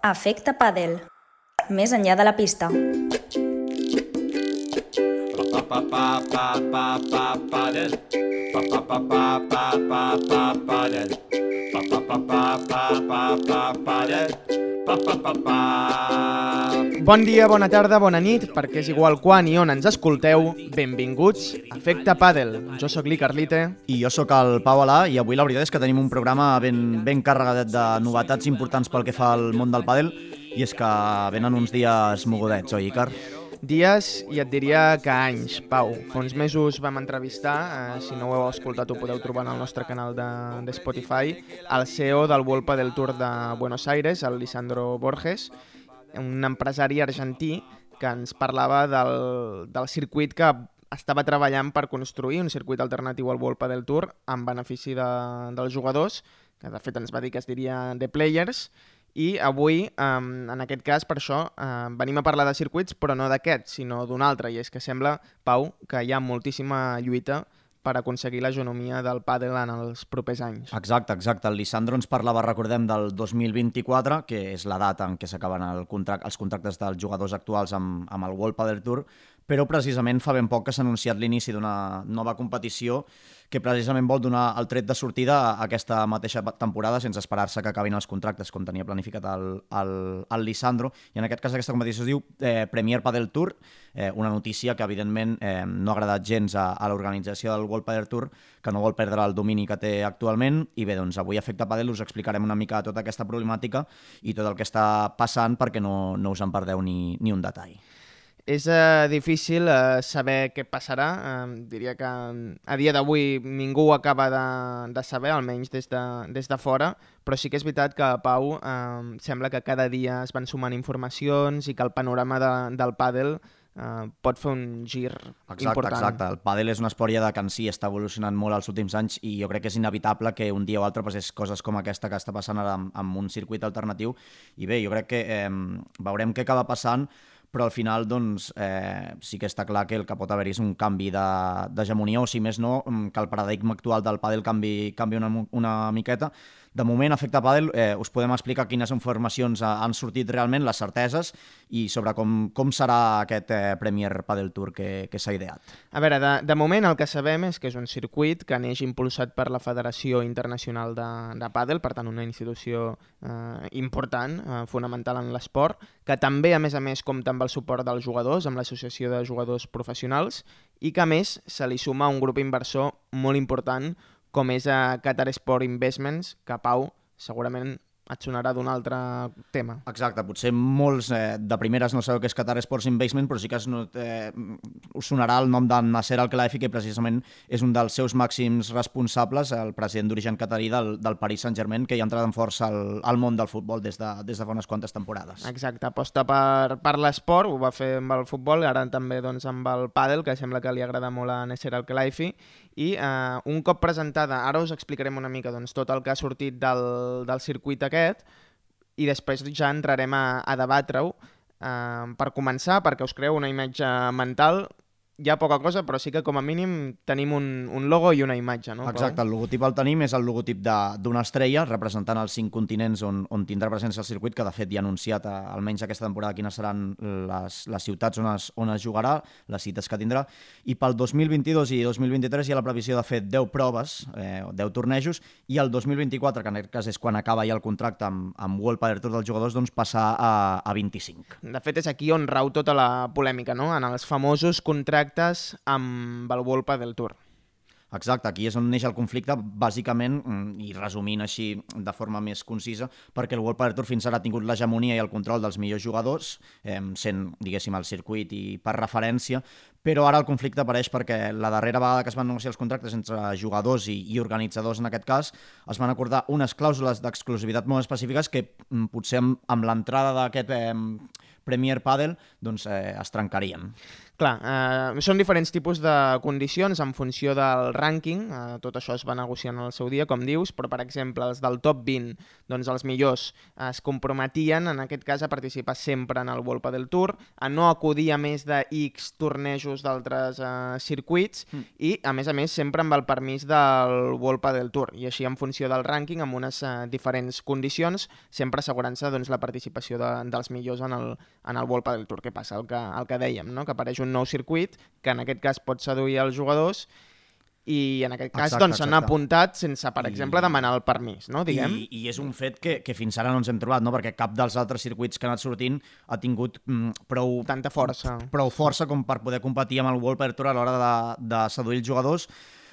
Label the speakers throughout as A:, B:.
A: Efecte pàdel. Més enllà de la pista.
B: pa pa pa
C: Bon dia, bona tarda, bona nit, perquè és igual quan i on ens escolteu, benvinguts a Efecte Padel. Jo sóc l'Icarlite.
D: I jo sóc el Pau Alà, i avui la veritat és que tenim un programa ben, ben carregat de novetats importants pel que fa al món del padel, i és que venen uns dies mogudets, oi, Icar?
C: Dies, i et diria que anys, Pau. Fa uns mesos vam entrevistar, eh, si no ho heu escoltat ho podeu trobar en el nostre canal de, de Spotify, el CEO del World Padel Tour de Buenos Aires, el Lisandro Borges, un empresari argentí que ens parlava del, del circuit que estava treballant per construir, un circuit alternatiu al World Padel Tour en benefici de, dels jugadors, que de fet ens va dir que es diria The Players, i avui, um, en aquest cas, per això, uh, venim a parlar de circuits, però no d'aquest, sinó d'un altre, i és que sembla, Pau, que hi ha moltíssima lluita per aconseguir l'economia del pàdel en els propers anys.
D: Exacte, exacte. El Lisandro ens parlava, recordem, del 2024, que és la data en què s'acaben el contract, els contractes dels jugadors actuals amb, amb el World Padel Tour, però precisament fa ben poc que s'ha anunciat l'inici d'una nova competició que precisament vol donar el tret de sortida a aquesta mateixa temporada sense esperar-se que acabin els contractes, com tenia planificat el, el, el Lisandro. I en aquest cas aquesta competició es diu eh, Premier Padel Tour, eh, una notícia que evidentment eh, no ha agradat gens a, a l'organització del World Padel Tour, que no vol perdre el domini que té actualment. I bé, doncs avui a Efecte Padel us explicarem una mica tota aquesta problemàtica i tot el que està passant perquè no, no us en perdeu ni, ni un detall.
C: És eh, difícil eh, saber què passarà. Eh, diria que a dia d'avui ningú ho acaba de, de saber, almenys des de, des de fora, però sí que és veritat que, Pau, eh, sembla que cada dia es van sumant informacions i que el panorama de, del pàdel eh, pot fer un gir
D: Exacte,
C: important.
D: exacte. El pàdel és una espòria de que en si està evolucionant molt els últims anys i jo crec que és inevitable que un dia o altre passés coses com aquesta que està passant ara amb, amb un circuit alternatiu. I bé, jo crec que eh, veurem què acaba passant, però al final doncs, eh, sí que està clar que el que pot haver-hi és un canvi d'hegemonia, o si més no, mm, que el paradigma actual del pàdel canvi, canvi una, una miqueta. De moment, Efecte Padel, eh, us podem explicar quines informacions han sortit realment, les certeses, i sobre com, com serà aquest eh, Premier Padel Tour que, que s'ha ideat.
C: A veure, de, de moment el que sabem és que és un circuit que neix impulsat per la Federació Internacional de, de Padel, per tant una institució eh, important, eh, fonamental en l'esport, que també, a més a més, compta amb el suport dels jugadors, amb l'Associació de Jugadors Professionals, i que, a més, se li suma un grup inversor molt important com és a Qatar Sport Investments, que Pau segurament et sonarà d'un altre tema.
D: Exacte, potser molts eh, de primeres no sabeu què és Qatar Sports Investment, però sí que es, eh, us sonarà el nom de Nasser Al-Khelaifi, que precisament és un dels seus màxims responsables, el president d'origen catarí del, del Paris Saint-Germain, que hi ha entrat en força al, al món del futbol des de, des de fa unes quantes temporades.
C: Exacte, aposta per, per l'esport, ho va fer amb el futbol, ara també doncs, amb el pàdel, que sembla que li agrada molt a Nasser Al-Khelaifi, i eh, un cop presentada, ara us explicarem una mica doncs, tot el que ha sortit del, del circuit aquest i després ja entrarem a, a debatre-ho. Eh, per començar, perquè us creu una imatge mental, hi ha poca cosa, però sí que com a mínim tenim un, un logo i una imatge, no?
D: Exacte, el logotip el tenim, és el logotip d'una estrella representant els cinc continents on, on tindrà presència el circuit, que de fet ja ha anunciat a, eh, almenys aquesta temporada quines seran les, les ciutats on es, on es jugarà, les cites que tindrà, i pel 2022 i 2023 hi ha la previsió de fer 10 proves, eh, 10 tornejos, i el 2024, que en aquest cas és quan acaba ja el contracte amb, amb World Padel Tour dels jugadors, doncs passar a, a 25.
C: De fet, és aquí on rau tota la polèmica, no? En els famosos contractes contractes amb el World Padel Tour.
D: Exacte, aquí és on neix el conflicte, bàsicament, mm, i resumint així de forma més concisa, perquè el World Padel Tour fins ara ha tingut l'hegemonia i el control dels millors jugadors, eh, sent, diguéssim, el circuit i per referència, però ara el conflicte apareix perquè la darrera vegada que es van negociar els contractes entre jugadors i, i organitzadors, en aquest cas, es van acordar unes clàusules d'exclusivitat molt específiques que mm, potser amb, amb l'entrada d'aquest eh, Premier Padel doncs, eh, es trencarien.
C: Clar, eh, són diferents tipus de condicions en funció del rànquing, eh, tot això es va negociant al seu dia, com dius, però per exemple els del top 20, doncs els millors eh, es comprometien en aquest cas a participar sempre en el World Padel Tour, a no acudir a més de X tornejos d'altres eh, circuits mm. i a més a més sempre amb el permís del World Padel Tour i així en funció del rànquing amb unes eh, diferents condicions, sempre assegurant-se doncs, la participació de, dels millors en el, en el World Padel Tour. Què passa? El que, el que dèiem, no? que apareix un nou circuit que en aquest cas pot seduir els jugadors i en aquest cas doncs, s'han apuntat sense, per I... exemple, demanar el permís, no? Diguem.
D: I, I és un fet que, que fins ara no ens hem trobat, no? perquè cap dels altres circuits que ha anat sortint ha tingut mm, prou...
C: Tanta força.
D: Prou força com per poder competir amb el World Tour a l'hora de, de seduir els jugadors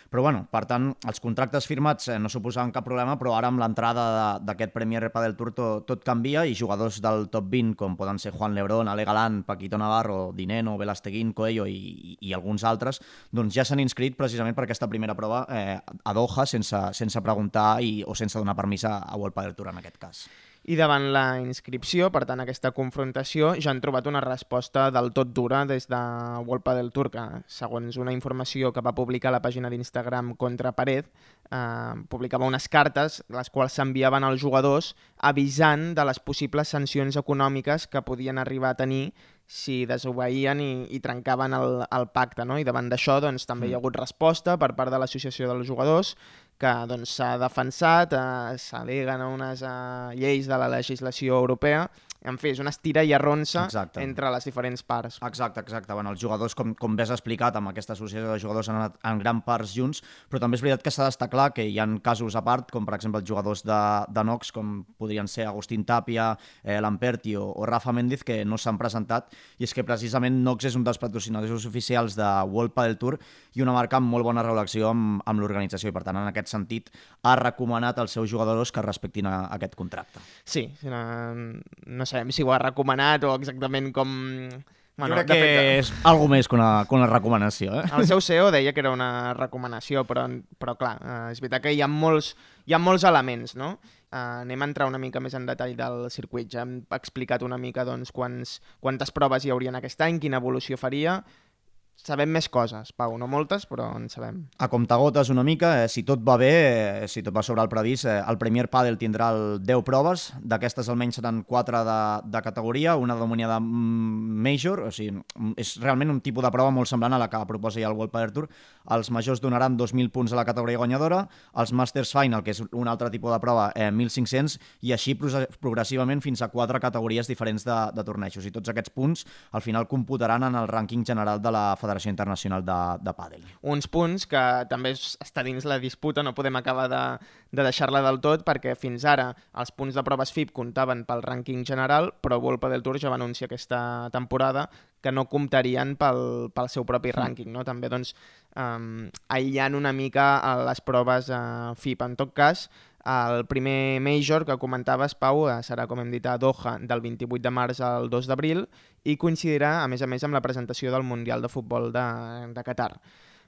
D: però, bueno, per tant, els contractes firmats eh, no suposaven cap problema, però ara amb l'entrada d'aquest Premier del Tour tot, tot canvia i jugadors del top 20, com poden ser Juan Lebrón, Ale Galán, Paquito Navarro, Dineno, Velasteguín, Coelho i, i, i alguns altres, doncs ja s'han inscrit precisament per aquesta primera prova eh, a Doha sense, sense preguntar i, o sense donar permís a, a World Padel Tour en aquest cas
C: i davant la inscripció, per tant aquesta confrontació, ja han trobat una resposta del tot dura des de World Padel Tour, que segons una informació que va publicar la pàgina d'Instagram Contra Pared, eh, publicava unes cartes les quals s'enviaven als jugadors avisant de les possibles sancions econòmiques que podien arribar a tenir si desobeïen i, i trencaven el, el pacte. No? I davant d'això doncs, també mm. hi ha hagut resposta per part de l'Associació dels Jugadors que doncs, s'ha doncs, defensat, eh, s'al·leguen a unes eh, lleis de la legislació europea en fi, és una estira i arronsa exacte. entre les diferents parts.
D: Exacte, exacte. Bueno, els jugadors, com, com bé has explicat, amb aquesta associació de jugadors han anat en gran parts junts, però també és veritat que s'ha d'estar clar que hi ha casos a part, com per exemple els jugadors de, de Nox, com podrien ser Agustín Tapia, eh, Lamperti o, o Rafa Méndez, que no s'han presentat, i és que precisament Nox és un dels patrocinadors oficials de World Padel Tour i una marca amb molt bona relació amb, amb l'organització, i per tant, en aquest sentit, ha recomanat als seus jugadors que respectin a, a aquest contracte.
C: Sí, no, no sabem si ho ha recomanat o exactament com...
D: Bueno, jo crec que fet, és algo més que una, que una recomanació. Eh?
C: El seu CEO deia que era una recomanació, però, però clar, eh, és veritat que hi ha molts, hi ha molts elements, no? Uh, anem a entrar una mica més en detall del circuit. Ja hem explicat una mica doncs, quants, quantes proves hi haurien aquest any, quina evolució faria, sabem més coses, Pau, no moltes, però en sabem.
D: A comptagotes una mica, eh, si tot va bé, eh, si tot va sobre el previst, eh, el Premier Padel tindrà el 10 proves, d'aquestes almenys seran 4 de, de categoria, una de Major, o sigui, és realment un tipus de prova molt semblant a la que proposa ja el World Padel Tour. Els majors donaran 2.000 punts a la categoria guanyadora, els Masters Final, que és un altre tipus de prova, eh, 1.500, i així progressivament fins a 4 categories diferents de, de tornejos. I tots aquests punts al final computaran en el rànquing general de la Federació Federació Internacional de, de Pàdel.
C: Uns punts que també està dins la disputa, no podem acabar de, de deixar-la del tot, perquè fins ara els punts de proves FIP comptaven pel rànquing general, però World Padel Tour ja va anunciar aquesta temporada que no comptarien pel, pel seu propi rànquing. No? També doncs, um, aïllant una mica les proves uh, FIP. En tot cas, el primer Major que comentaves, Pau, eh, serà, com hem dit, a Doha del 28 de març al 2 d'abril i coincidirà, a més a més, amb la presentació del Mundial de Futbol de, de Qatar.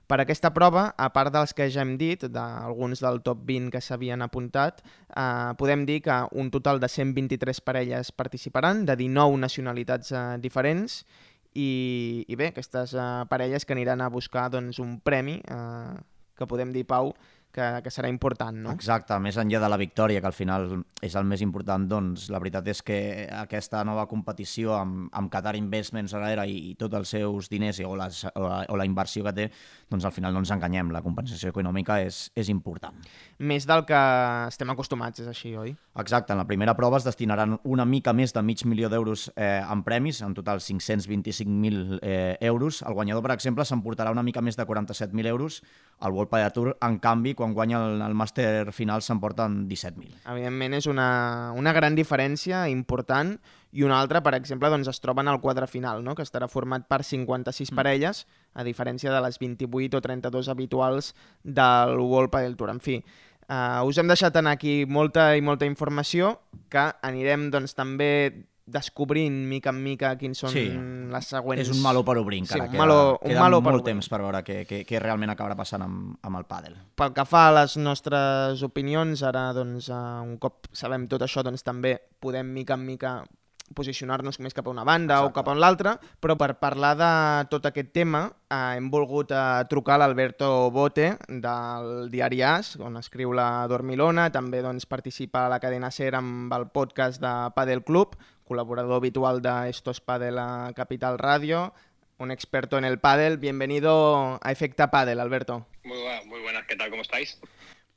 C: Per aquesta prova, a part dels que ja hem dit, d'alguns del top 20 que s'havien apuntat, eh, podem dir que un total de 123 parelles participaran, de 19 nacionalitats eh, diferents, i, i bé, aquestes eh, parelles que aniran a buscar doncs, un premi, eh, que podem dir, Pau, que, que serà important, no?
D: Exacte, més enllà de la victòria, que al final és el més important, doncs la veritat és que aquesta nova competició amb, amb Qatar Investments darrere i, i tots els seus diners o, les, o, la, o la inversió que té, doncs al final no ens enganyem, la compensació econòmica és, és important.
C: Més del que estem acostumats, és així, oi?
D: Exacte, en la primera prova es destinaran una mica més de mig milió d'euros eh, en premis, en total 525.000 eh, euros. El guanyador, per exemple, s'emportarà una mica més de 47.000 euros. El World Padel Tour, en canvi, quan guanya el, el màster final s'emporten 17.000.
C: Evidentment és una, una gran diferència important i una altra, per exemple, doncs es troben al quadre final, no? que estarà format per 56 mm. parelles, a diferència de les 28 o 32 habituals del World Padel Tour. En fi, uh, us hem deixat anar aquí molta i molta informació que anirem doncs, també descobrint mica en mica quins són sí. les següents...
D: És un malo per obrir encara,
C: sí, un malo,
D: queda, un malo molt per temps per veure què, què, què realment acabarà passant amb, amb el pàdel.
C: Pel que fa a les nostres opinions, ara doncs, uh, un cop sabem tot això, doncs també podem mica en mica posicionar-nos més cap a una banda
D: Exacte.
C: o cap a l'altra, però per parlar de tot aquest tema eh, hem volgut eh, trucar a l'Alberto Bote del diari As, on escriu la Dormilona, també doncs, participa a la cadena SER amb el podcast de Padel Club, col·laborador habitual de Estos Padel a Capital Radio, un experto en el pádel. Bienvenido a Efecta Padel, Alberto.
E: Muy, buena- muy buenas, ¿qué tal? ¿Cómo estáis?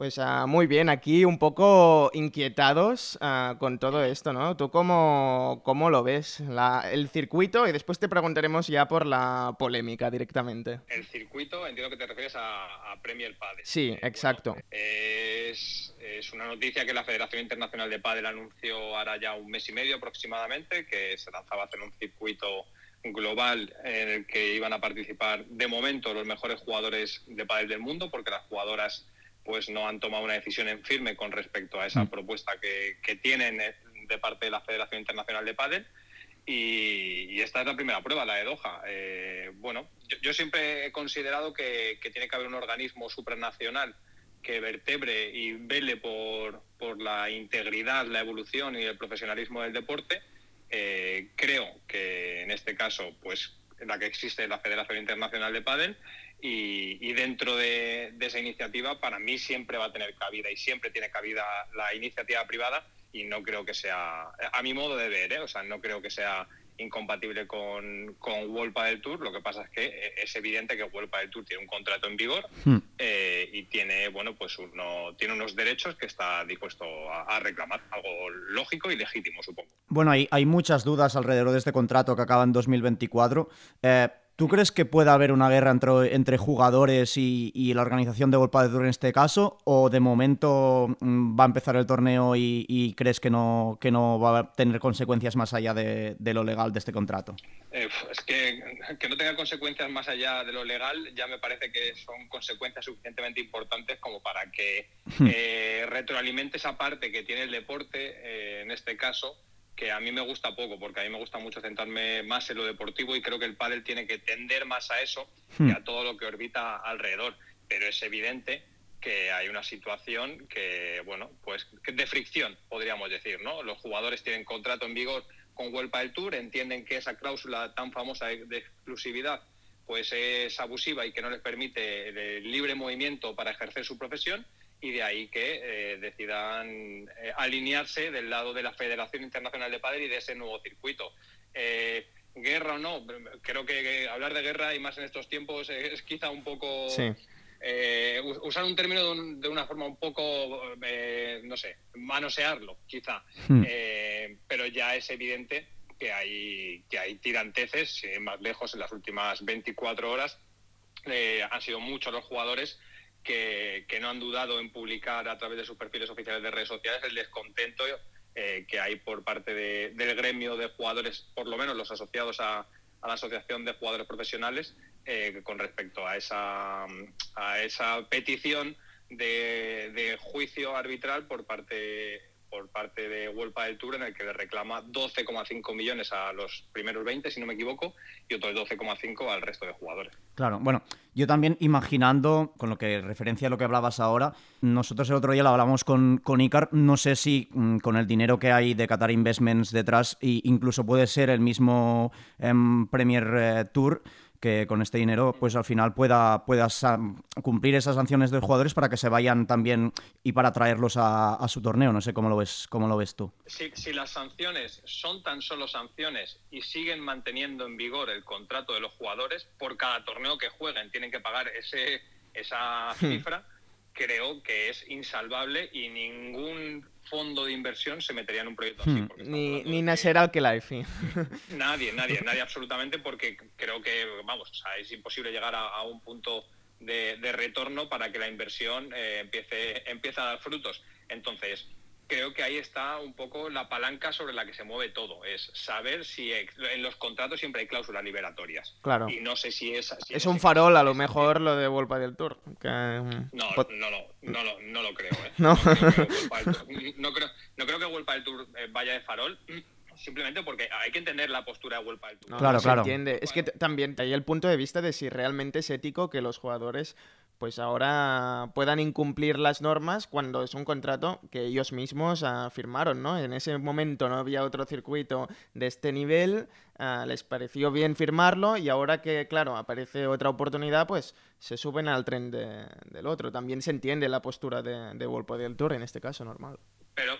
C: Pues ah, muy bien, aquí un poco inquietados ah, con todo esto, ¿no? ¿Tú cómo, cómo lo ves? La- el circuito y después te preguntaremos ya por la polémica directamente.
E: El circuito, entiendo que te refieres a, a Premier Padel.
C: Sí,
E: Eh,
C: exacto.
E: bueno, es, es una noticia que la Federación Internacional de Padel anunció ahora ya un mes y medio aproximadamente, que se lanzaba a hacer un circuito global en el que iban a participar de momento los mejores jugadores de pádel del mundo, porque las jugadoras pues no han tomado una decisión en firme con respecto a esa propuesta que, que tienen eh, de parte de la Federación Internacional de Pádel. Y, y esta es la primera prueba, la de Doha. Eh, bueno, yo, yo siempre he considerado que, que tiene que haber un organismo supranacional que vertebre y vele por, por la integridad, la evolución y el profesionalismo del deporte. Eh, creo que en este caso, pues la que existe es la Federación Internacional de Pádel y, y dentro de, de esa iniciativa para mí siempre va a tener cabida y siempre tiene cabida la iniciativa privada y no creo que sea, a mi modo de ver, ¿eh? o sea, no creo que sea incompatible con, con World Padel Tour. Lo que pasa es que eh, es evidente que World Padel Tour tiene un contrato en vigor
D: Hmm.
E: eh, y tiene, bueno, pues uno, tiene unos derechos que está dispuesto a, a reclamar. Algo lógico y legítimo, supongo.
D: Bueno, hay, hay muchas dudas alrededor de este contrato que acaba en 2024. Eh, ¿Tú crees que puede haber una guerra entre, entre jugadores y, y la organización de World Padel Tour en este caso? ¿O de momento mm, va a empezar el torneo y, y crees que no, que no va a tener consecuencias más allá de, de lo legal de este contrato?
E: Eh, es que que no tenga consecuencias más allá de lo legal ya me parece que son consecuencias suficientemente importantes como para que eh, retroalimente esa parte que tiene el deporte, eh, en este caso, que a mí me gusta poco, porque a mí me gusta mucho centrarme más en lo deportivo y creo que el pádel tiene que tender más a eso
D: Hmm.
E: que a todo lo que orbita alrededor. Pero es evidente que hay una situación que, bueno, pues de fricción, podríamos decir, ¿no? Los jugadores tienen contrato en vigor con World Padel Tour, entienden que esa cláusula tan famosa de, de exclusividad pues es abusiva y que no les permite el libre movimiento para ejercer su profesión y de ahí que eh, decidan eh, alinearse del lado de la Federación Internacional de Padel y de ese nuevo circuito. Eh, guerra o no, creo que, hablar de guerra y más en estos tiempos es quizá un poco
C: Sí.
E: us- usar un término de, un- de una forma un poco, no sé, manosearlo, quizá.
D: Hmm.
E: Pero ya es evidente que hay, que hay tiranteces, más lejos, en las últimas 24 horas. han sido muchos los jugadores que, no han dudado en publicar a través de sus perfiles oficiales de redes sociales el descontento eh, que hay por parte de- del gremio de jugadores, por lo menos los asociados a, a la Asociación de Jugadores Profesionales, eh, con respecto a esa, a esa petición de, de juicio arbitral por parte por parte de World Padel Tour en el que le reclama 12,5 millones a los primeros 20, si no me equivoco, y otros 12,5 al resto de jugadores.
D: Claro, bueno, yo también imaginando, con lo que referencia a lo que hablabas ahora, nosotros el otro día lo hablamos con, con Icar, no sé si mm, con el dinero que hay de Qatar Investments detrás, y incluso puede ser el mismo em, Premier eh, Tour, que con este dinero pues al final pueda, pueda sa- cumplir esas sanciones de los jugadores para que se vayan también y para traerlos a, a su torneo. No sé cómo lo ves, cómo lo ves tú.
E: Si, si las sanciones son tan solo sanciones y siguen manteniendo en vigor el contrato de los jugadores, por cada torneo que jueguen tienen que pagar ese, esa cifra, creo que es insalvable y ningún fondo de inversión se metería en un proyecto así.
C: Hmm. Ni, ni Nasser Al-Khelaifi.
E: Nadie, nadie, nadie absolutamente, porque creo que, vamos, o sea, es imposible llegar a, a un punto de, de retorno para que la inversión eh, empiece, empiece a dar frutos. Entonces, creo que ahí está un poco la palanca sobre la que se mueve todo. Es saber si en los contratos siempre hay cláusulas liberatorias.
C: Claro.
E: Y no sé si es... si
C: Es un farol, a lo mejor, lo de World del Tour. que, mm,
E: No,
C: pot-
E: no, no, no, lo- no lo creo. ¿eh?
C: No.
E: creo que World Padel Tour- no creo, no creo que World Padel Tour eh, vaya de farol, simplemente porque hay que entender la postura de World Padel Tour.
C: No,
D: Claro,
C: no se
D: claro.
C: entiende. Es que también hay el punto de vista de si realmente es ético que los jugadores pues ahora puedan incumplir las normas cuando es un contrato que ellos mismos uh, firmaron, ¿no? En ese momento no había otro circuito de este nivel, uh, les pareció bien firmarlo y ahora que, claro, aparece otra oportunidad, pues se suben al tren de, del otro. También se entiende la postura de, de Volpo del Tour, en este caso, normal.
E: Pero,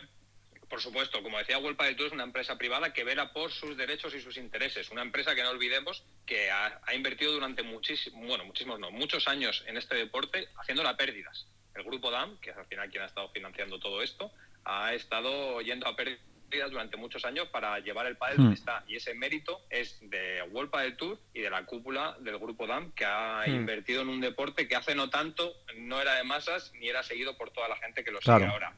E: supuesto, como decía World del Tour, es una empresa privada que vela por sus derechos y sus intereses. Una empresa que no olvidemos que ha, ha invertido durante muchísimos, bueno, muchísimos no, muchos años en este deporte haciéndola pérdidas. El grupo DAM, que es al final quien ha estado financiando todo esto, ha estado yendo a pérdidas durante muchos años para llevar el pádel donde está y ese mérito es de World Padel Tour y de la cúpula del grupo DAM que ha
C: Hmm.
E: invertido en un deporte que hace no tanto no era de masas ni era seguido por toda la gente que lo
D: Claro.
E: sigue ahora.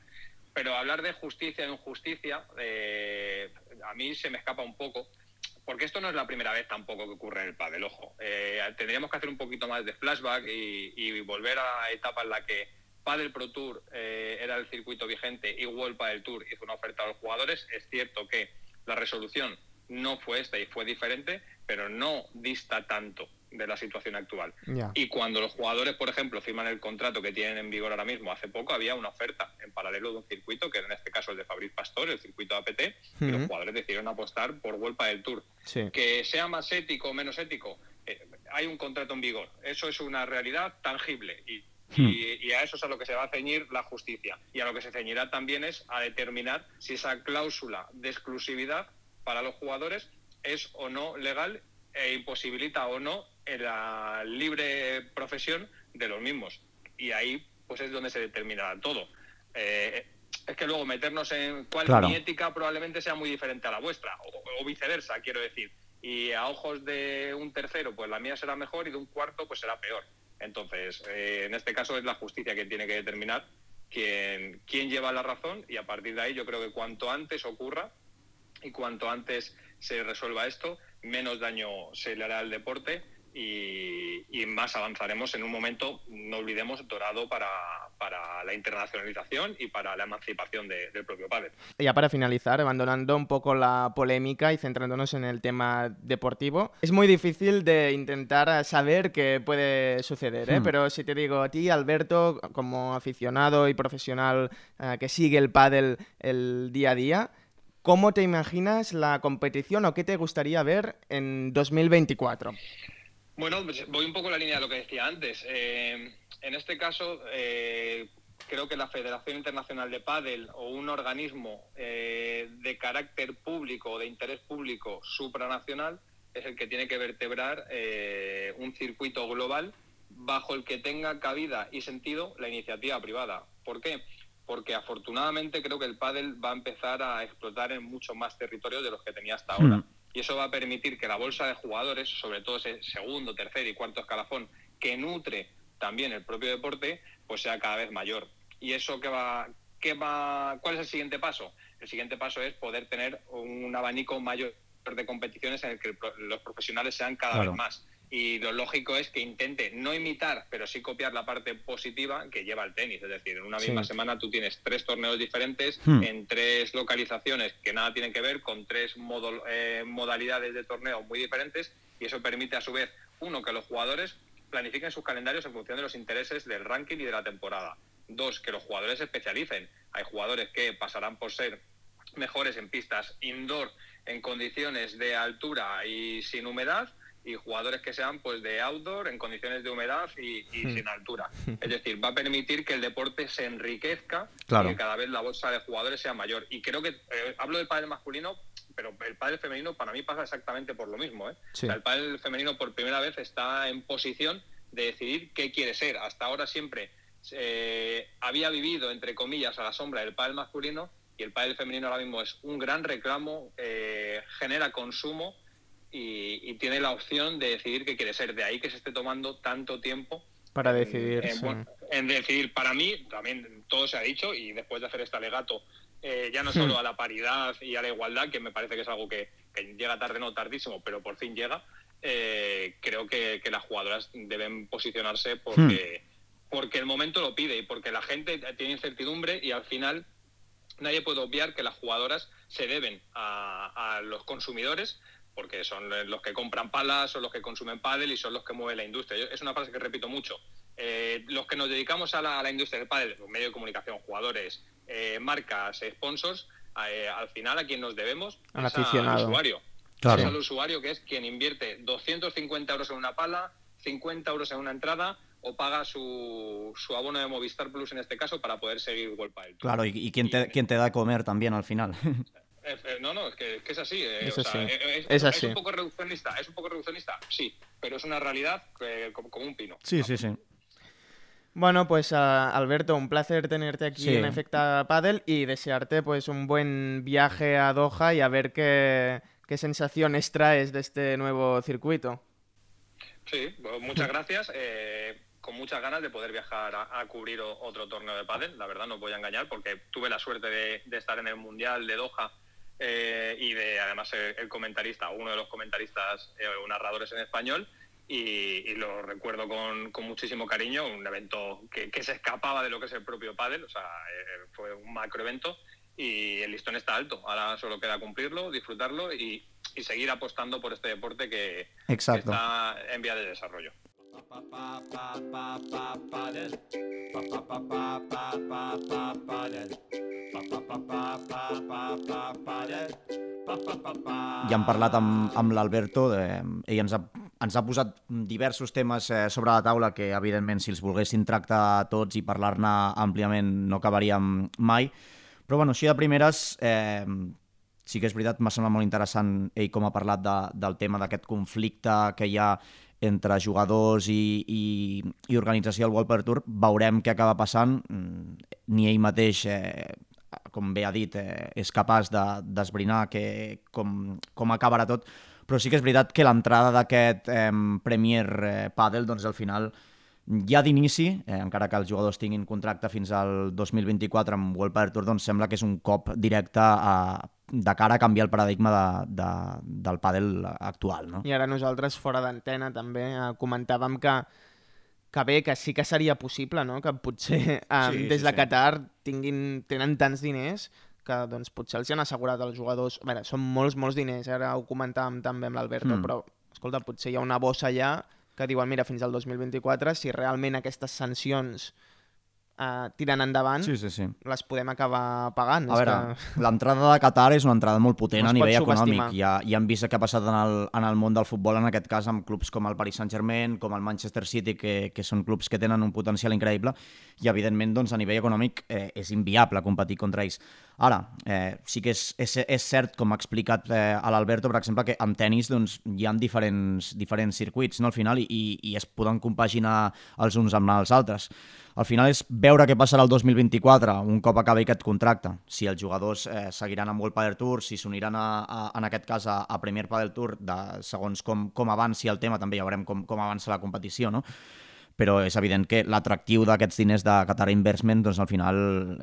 E: Pero hablar de justicia e injusticia eh, a mí se me escapa un poco porque esto no es la primera vez tampoco que ocurre en el pádel, ojo. Eh, tendríamos que hacer un poquito más de flashback y, volver a la etapa en la que Padel Pro Tour eh, era el circuito vigente y World Padel Tour hizo una oferta a los jugadores. Es cierto que la resolución no fue esta y fue diferente, pero no dista tanto de la situación actual. Y cuando los jugadores, por ejemplo, firman el contrato que tienen en vigor ahora mismo, hace poco había una oferta en paralelo de un circuito, que era en este caso el de Fabriz Pastor, el circuito APT, y los jugadores decidieron apostar por Vuelta del Tour.
C: Sí.
E: Que sea más ético o menos ético, eh, hay un contrato en vigor. Eso es una realidad tangible y, y- y a eso es a lo que se va a ceñir la justicia. Y a lo que se ceñirá también es a determinar si esa cláusula de exclusividad para los jugadores es o no legal e imposibilita o no la libre profesión de los mismos. Y ahí pues es donde se determinará todo. Eh, es que luego meternos en cuál
D: Claro.
E: mi ética probablemente sea muy diferente a la vuestra, o, o viceversa, quiero decir. Y a ojos de un tercero, pues la mía será mejor y de un cuarto, pues será peor. Entonces, eh, en este caso es la justicia que tiene que determinar quién, quién lleva la razón y a partir de ahí yo creo que cuanto antes ocurra y cuanto antes se resuelva esto, menos daño se le hará al deporte y, y más avanzaremos en un momento, no olvidemos, dorado para, para la internacionalización y para la emancipación de- del propio pádel.
C: Ya para finalizar, abandonando un poco la polémica y centrándonos en el tema deportivo, es muy difícil de intentar saber qué puede suceder, ¿eh?
D: Hmm.
C: pero si te digo a ti, Alberto, como aficionado y profesional eh, que sigue el pádel el día a día, ¿cómo te imaginas la competición o qué te gustaría ver en 2024?
E: Bueno, pues voy un poco en la línea de lo que decía antes. Eh, en este caso, eh, creo que la Federación Internacional de Pádel o un organismo eh, de carácter público o de interés público supranacional es el que tiene que vertebrar un circuito global bajo el que tenga cabida y sentido la iniciativa privada. ¿Por qué? Porque afortunadamente creo que el pádel va a empezar a explotar en muchos más territorios de los que tenía hasta ahora.
D: Hmm.
E: Y eso va a permitir que la bolsa de jugadores, sobre todo ese segundo, tercer y cuarto escalafón, que nutre también el propio deporte, pues sea cada vez mayor. ¿Y eso qué va, qué va, cuál es el siguiente paso? El siguiente paso es poder tener un abanico mayor de competiciones en el que los profesionales sean cada
D: Claro.
E: vez más. Y lo lógico es que intente no imitar, pero sí copiar la parte positiva que lleva el tenis. Es decir, en una
C: Sí.
E: misma semana tú tienes tres torneos diferentes
D: Hmm.
E: en tres localizaciones que nada tienen que ver, con tres modo- eh, modalidades de torneo muy diferentes, y eso permite a su vez, uno, que los jugadores planifiquen sus calendarios en función de los intereses del ranking y de la temporada. Dos, que los jugadores se especialicen. Hay jugadores que pasarán por ser mejores en pistas indoor en condiciones de altura y sin humedad y jugadores que sean pues de outdoor en condiciones de humedad y, y
C: Hmm.
E: sin altura. Es decir, va a permitir que el deporte se enriquezca
D: Claro.
E: y que cada vez la bolsa de jugadores sea mayor. Y creo que eh, hablo del pádel masculino, pero el pádel femenino para mí pasa exactamente por lo mismo. ¿eh?
C: Sí.
E: O sea, el pádel femenino por primera vez está en posición de decidir qué quiere ser. Hasta ahora siempre eh, había vivido, entre comillas, a la sombra del pádel masculino y el pádel femenino ahora mismo es un gran reclamo, eh, genera consumo y, y tiene la opción de decidir qué quiere ser. De ahí que se esté tomando tanto tiempo
C: Para
E: en-
C: decidir,
E: en,
C: sí.
E: bueno, en decidir. Para mí, también todo se ha dicho y después de hacer este alegato, eh, ya no
C: Hmm.
E: solo a la paridad y a la igualdad, que me parece que es algo que, que llega tarde, no tardísimo, pero por fin llega, eh, creo que, que las jugadoras deben posicionarse porque, porque el momento lo pide y porque la gente tiene incertidumbre y al final nadie puede obviar que las jugadoras se deben a, a los consumidores porque son los que compran palas, son los que consumen pádel y son los que mueven la industria. Yo- es una frase que repito mucho. eh, los que nos dedicamos a la, a la industria del pádel, medio de comunicación, jugadores, eh, marcas, sponsors, eh, al final a quien nos debemos
C: Al
E: es
C: aficionado.
E: al usuario.
D: Claro.
E: Es al usuario que es quien invierte 250 euros en una pala, 50 euros en una entrada o paga su, su abono de Movistar Plus en este caso para poder seguir World.
D: Claro, y, y quién, te, te da de comer también al final.
E: Eh, eh, No, no, es que, que es así. eh,
C: Es
E: o
C: así.
E: es,
C: Es así.
E: un poco reduccionista, es un poco reduccionista, sí, pero es una realidad eh, como, como un pino.
D: Sí, sí, sí.
C: Bueno, pues ah, Alberto, un placer tenerte aquí
D: Sí.
C: en Efecta Paddle y desearte pues un buen viaje a Doha y a ver qué, qué sensaciones traes de este nuevo circuito.
E: Sí, pues muchas gracias. eh, con muchas ganas de poder viajar a, a cubrir o- otro torneo de pádel. La verdad, no os voy a engañar porque tuve la suerte de, de estar en el Mundial de Doha eh, y de además el comentarista, uno de los comentaristas eh, o narradores en español. Y, y lo recuerdo con, con muchísimo cariño, un evento que, que se escapaba de lo que es el propio pádel, o sea, eh, fue un macro evento y el listón está alto. Ahora solo queda cumplirlo, disfrutarlo y, y seguir apostando por este deporte que, que está en vía de desarrollo.
D: Ja hem parlat amb, amb l'Alberto, eh, ell ens ha, ens ha posat diversos temes eh, sobre la taula que, evidentment, si els volguessin tractar tots i parlar-ne àmpliament no acabaríem mai. Però, bueno, així de primeres, eh, sí que és veritat, m'ha semblat molt interessant ell com ha parlat de, del tema d'aquest conflicte que hi ha entre jugadors i, i, i organització del World Padel Tour. Veurem què acaba passant. Mm, Ni ell mateix eh, com bé ha dit, eh, és capaç de- d'esbrinar que com, com acabarà tot, però sí que és veritat que l'entrada d'aquest eh, Premier eh, Padel, doncs al final ja d'inici, eh, encara que els jugadors tinguin contracte fins al 2024 amb Tour, doncs sembla que és un cop directe a, de cara a canviar el paradigma de, de, del pàdel actual. No?
C: I ara nosaltres, fora d'antena, també eh, comentàvem que, que bé, que sí que seria possible, no?, que potser eh,
D: Sí,
C: des
D: sí,
C: de
D: sí.
C: Qatar tinguin, tenen tants diners que doncs, potser els han assegurat als jugadors... A veure, són molts, molts diners, ara ho comentàvem també amb l'Alberto,
D: Mm.
C: però, escolta, potser hi ha una bossa allà que diuen, mira, fins al 2024, si realment aquestes sancions eh, tiren endavant,
D: Sí, sí, sí.
C: les podem acabar pagant.
D: A
C: És
D: veure,
C: que...
D: l'entrada de Qatar és una entrada molt potent
C: No
D: a nivell econòmic. Ja, ja hem vist què ha passat en el, en el món del futbol, en aquest cas amb clubs com el Paris Saint-Germain, com el Manchester City, que, que són clubs que tenen un potencial increïble i, evidentment, doncs, a nivell econòmic eh, és inviable competir contra ells. Ara, eh, sí que és, és, és cert, com ha explicat eh, a l'Alberto, per exemple, que amb tennis doncs, hi ha diferents, diferents circuits no, al final i, i, es poden compaginar els uns amb els altres. Al final és veure què passarà el 2024, un cop acabi aquest contracte. Si els jugadors eh, seguiran amb World Padel Tour, si s'uniran, a, en aquest cas, a, a Premier Padel Tour, de, segons com, com avanci el tema, també ja veurem com, com avança la competició, no? Però és evident que l'atractiu d'aquests diners de Qatar Investment doncs, al final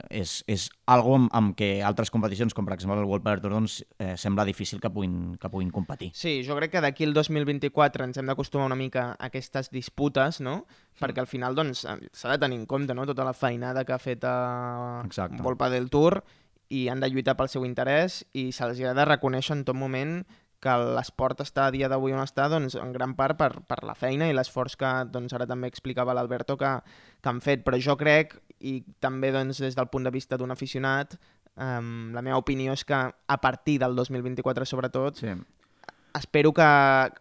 D: és, és algo amb, amb què altres competicions, com per exemple el World Padel Tour, doncs, eh, sembla difícil que puguin, que puguin competir.
C: Sí, jo crec que d'aquí al 2024 ens hem d'acostumar una mica a aquestes disputes, no? Perquè al final doncs, s'ha de tenir en compte no? tota la feinada que ha fet a
D: Exacte.
C: Volpa del Tour i han de lluitar pel seu interès i se'ls ha de reconèixer en tot moment que l'esport està a dia d'avui on està doncs, en gran part per, per la feina i l'esforç que doncs, ara també explicava l'Alberto que, que han fet, però jo crec i també doncs, des del punt de vista d'un aficionat um, la meva opinió és que a partir del 2024 sobretot
D: Sí.
C: Espero que,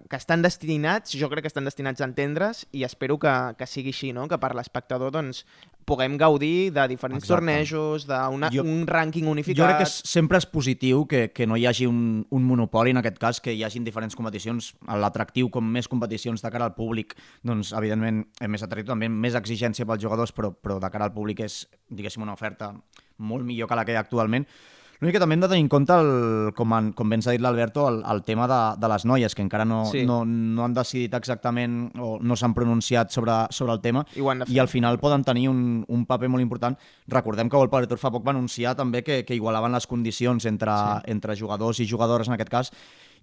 C: que estan destinats, jo crec que estan destinats a entendre's i espero que, que sigui així, no? que per l'espectador doncs, puguem gaudir de diferents
D: Exacte.
C: tornejos, d'un rànquing unificat.
D: Jo crec que sempre és positiu que, que no hi hagi un, un monopoli, en aquest cas, que hi hagin diferents competicions. L'atractiu, com més competicions de cara al públic, doncs, evidentment, és més atractiu, també més exigència pels jugadors, però, però de cara al públic és, diguéssim, una oferta molt millor que la que hi ha actualment. L'únic que també hem de tenir en compte, el, com, han, com bé ens ha dit l'Alberto, el, el tema de, de les noies, que encara no,
C: Sí.
D: no, no han decidit exactament o no s'han pronunciat sobre, sobre el tema
C: I
D: i al final poden tenir un, un paper molt important. Recordem que World Tour fa poc va anunciar també que, que igualaven les condicions entre, sí. entre jugadors i jugadores en aquest cas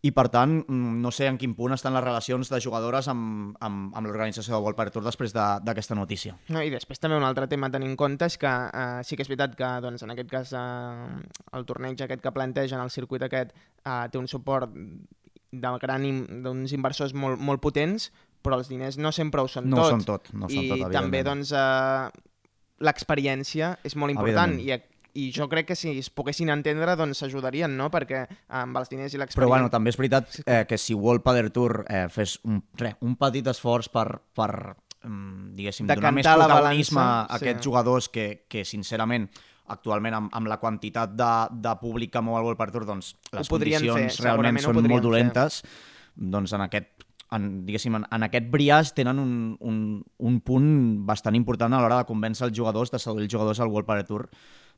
D: i per tant, mm, no sé en quin punt estan les relacions de jugadores amb, amb, amb l'organització del World Padel Tour després de- d'aquesta de, notícia.
C: No, I després també un altre tema a tenir en compte és que eh, sí que és veritat que doncs, en aquest cas eh, el torneig aquest que plantegen, el circuit aquest, eh, té un suport de gran d'uns inversors molt, molt potents, però els diners no sempre ho són
D: No ho
C: tot.
D: són tot, no són
C: I
D: tot,
C: també,
D: evidentment.
C: doncs, eh, l'experiència és molt important i, i jo crec que si es poguessin entendre, doncs s'ajudarien, no? Perquè amb els diners i l'experiència...
D: Però bueno, també és veritat eh, que si World Padel Tour eh, fes un, re, un petit esforç per, per mm, diguéssim, donar més protagonisme
C: balança,
D: a aquests
C: sí.
D: jugadors que, que sincerament actualment amb, amb la quantitat de, de públic que mou el World Tour doncs les
C: podrien fer,
D: condicions realment són molt dolentes doncs en aquest en, diguéssim, en, en aquest briàs tenen un, un, un punt bastant important a l'hora de convèncer els jugadors, de seduir els jugadors al World Padel Tour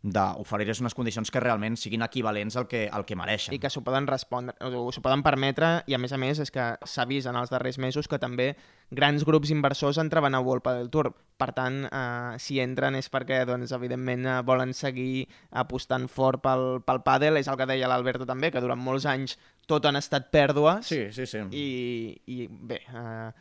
D: d'oferir-los unes condicions que realment siguin equivalents al que, al que mereixen.
C: i que s'ho poden respondre, o s'ho poden permetre, i a més a més és que s'ha vist en els darrers mesos que també grans grups inversors entraven a World Padel Tour. Per tant, eh, si entren és perquè, doncs, evidentment, eh, volen seguir apostant fort pel, pel pàdel, és el que deia l'Alberto també, que durant molts anys tot han estat pèrdues,
D: Sí, sí, sí.
C: i, i bé, eh,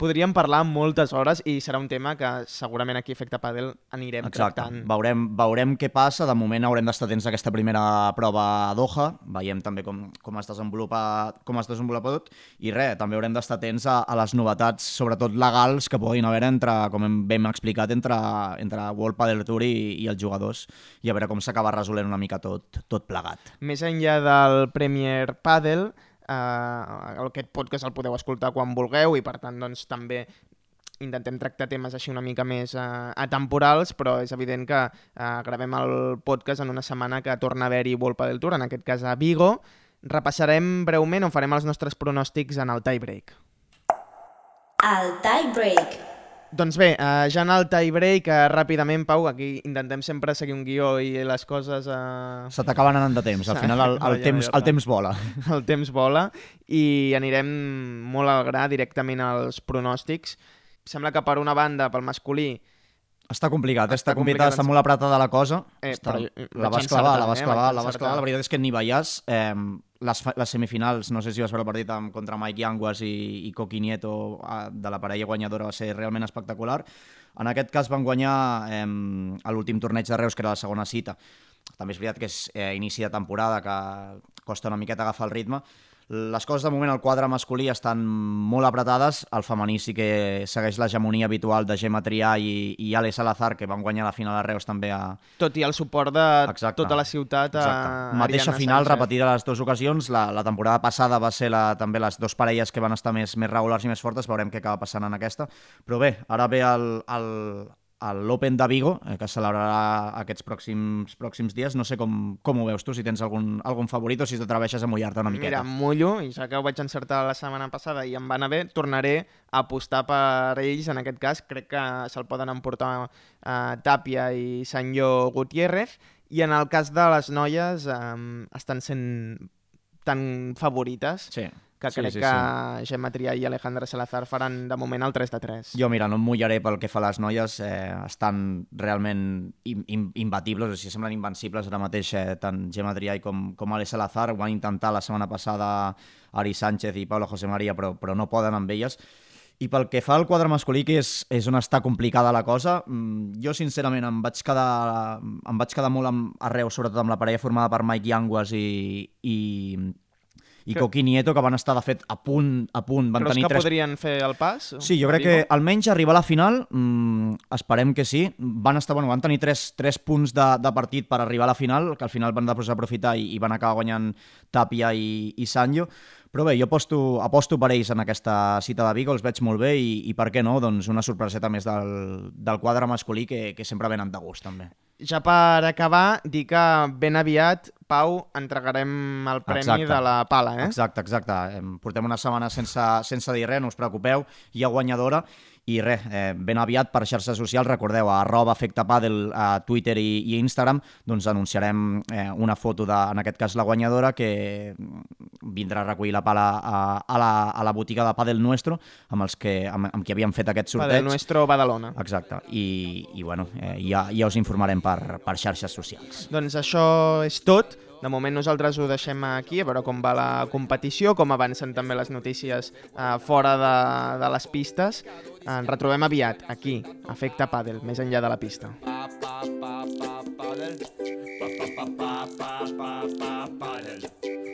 C: podríem parlar moltes hores i serà un tema que segurament aquí a Efecte Padel anirem
D: Exacte.
C: tractant.
D: Veurem, veurem què passa. De moment haurem d'estar atents a aquesta primera prova a Doha. Veiem també com, com, es desenvolupa, com es desenvolupa tot. I res, també haurem d'estar atents a, a les novetats, sobretot legals, que puguin haver entre, com hem, hem explicat, entre, entre World Padel Tour i, i els jugadors. I a veure com s'acaba resolent una mica tot, tot plegat.
C: Més enllà del Premier Padel, eh, aquest podcast el podeu escoltar quan vulgueu i per tant doncs també intentem tractar temes així una mica més eh, atemporals, però és evident que eh, gravem el podcast en una setmana que torna a haver-hi World Padel Tour, en aquest cas a Vigo. Repassarem breument on farem els nostres pronòstics en el tiebreak.
A: El tie break.
C: Doncs bé, eh, ja en el tiebreak, eh, ràpidament, Pau, aquí intentem sempre seguir un guió i les coses... Eh...
D: Se t'acaben anant de temps. Al final el, el, temps, el temps vola.
C: el temps vola i anirem molt al gra directament als pronòstics. Sembla que per una banda, pel masculí,
D: Està complicat,
C: Està
D: està, complicat,
C: complicat,
D: està molt apretada la cosa.
C: Eh,
D: està,
C: però
D: la vas clavar, la vas
C: eh,
D: clavar, la vas clavar. La veritat és que ni veies eh, les, les semifinals, no sé si vas veure el partit amb, contra Mike Yanguas i, i Coqui Nieto eh, de la parella guanyadora va ser realment espectacular. En aquest cas van guanyar eh, a l'últim torneig de Reus, que era la segona cita. També és veritat que és eh, inici de temporada, que costa una miqueta agafar el ritme. Les coses de moment al quadre masculí estan molt apretades, el femení sí que segueix l'hegemonia habitual de Gemma Trià i, i Ale Salazar, que van guanyar la final de Reus també a,
C: tot i el suport de
D: Exacte.
C: tota la ciutat a
D: Exacte. Mateixa
C: Ariadna
D: final,
C: Sánchez.
D: repetida les dues ocasions. La, la temporada passada va ser la, també les dues parelles que van estar més, més regulars i més fortes. Veurem què acaba passant en aquesta. Però bé, ara ve el, el l'Open de Vigo, eh, que es celebrarà aquests pròxims, pròxims dies. No sé com, com ho veus tu, si tens algun, algun favorit o si t'atreveixes a mullar-te una miqueta.
C: Mira, mullo, i ja que ho vaig encertar la setmana passada i em va anar bé, tornaré a apostar per ells, en aquest cas crec que se'l poden emportar eh, Tàpia i Sanyo Gutiérrez, i en el cas de les noies eh, estan sent tan favorites
D: Sí.
C: Que
D: Sí,
C: crec
D: sí,
C: que Gemma Trià i Alejandra Salazar faran de moment el 3 de 3.
D: Jo, mira, no em mullaré pel que fa a les noies, eh, estan realment im, im, imbatibles, o sigui, semblen invencibles ara mateix, eh, tant Gemma Triay com, com Ale Salazar, ho van intentar la setmana passada Ari Sánchez i Pablo José María, però, però no poden amb elles. I pel que fa al quadre masculí, que és, és on està complicada la cosa, mm, jo sincerament em vaig quedar, em vaig quedar molt amb, arreu, sobretot amb la parella formada per Mike Yanguas i, i, i
C: Que-
D: Coqui Nieto, que van estar, de fet, a punt, a punt. Van
C: Creus
D: tenir
C: que
D: tres
C: podrien fer el pas?
D: Sí, jo crec que almenys arribar a la final, mmm, esperem que sí. Van, estar, bueno, van tenir tres, tres punts de, de partit per arribar a la final, que al final van desaprofitar i, i van acabar guanyant Tàpia i, i Sanyo. Però bé, jo aposto, aposto per ells en aquesta cita de Vigo, els veig molt bé i, i per què no, doncs una sorpreseta més del, del quadre masculí que, que sempre venen de gust també.
C: Ja per acabar, dir que ben aviat, Pau, entregarem el premi
D: Exacte.
C: de la pala, eh?
D: Exacte, exacte. Em Portem una setmana sense, sense dir res, no us preocupeu, hi ha guanyadora i res, eh, ben aviat per xarxes socials, recordeu, a arroba efectepadel a Twitter i, i Instagram, doncs anunciarem eh, una foto de, en aquest cas, la guanyadora que vindrà a recollir la pala a, a, la, a la botiga de Padel Nuestro, amb, els que, amb, amb qui havíem fet aquest
C: Padel
D: sorteig.
C: Nuestro Badalona.
D: Exacte, i, i bueno, eh, ja, ja us informarem per, per xarxes socials.
C: Doncs això és tot. De moment nosaltres ho deixem aquí, a veure com va la competició, com avancen també les notícies fora de, de les pistes. Ens retrobem aviat, aquí, a Efecte Padel, més enllà de la pista.
B: Pa, pa, pa, pa. Pa, pa, pa, pa, pa, pa, pa.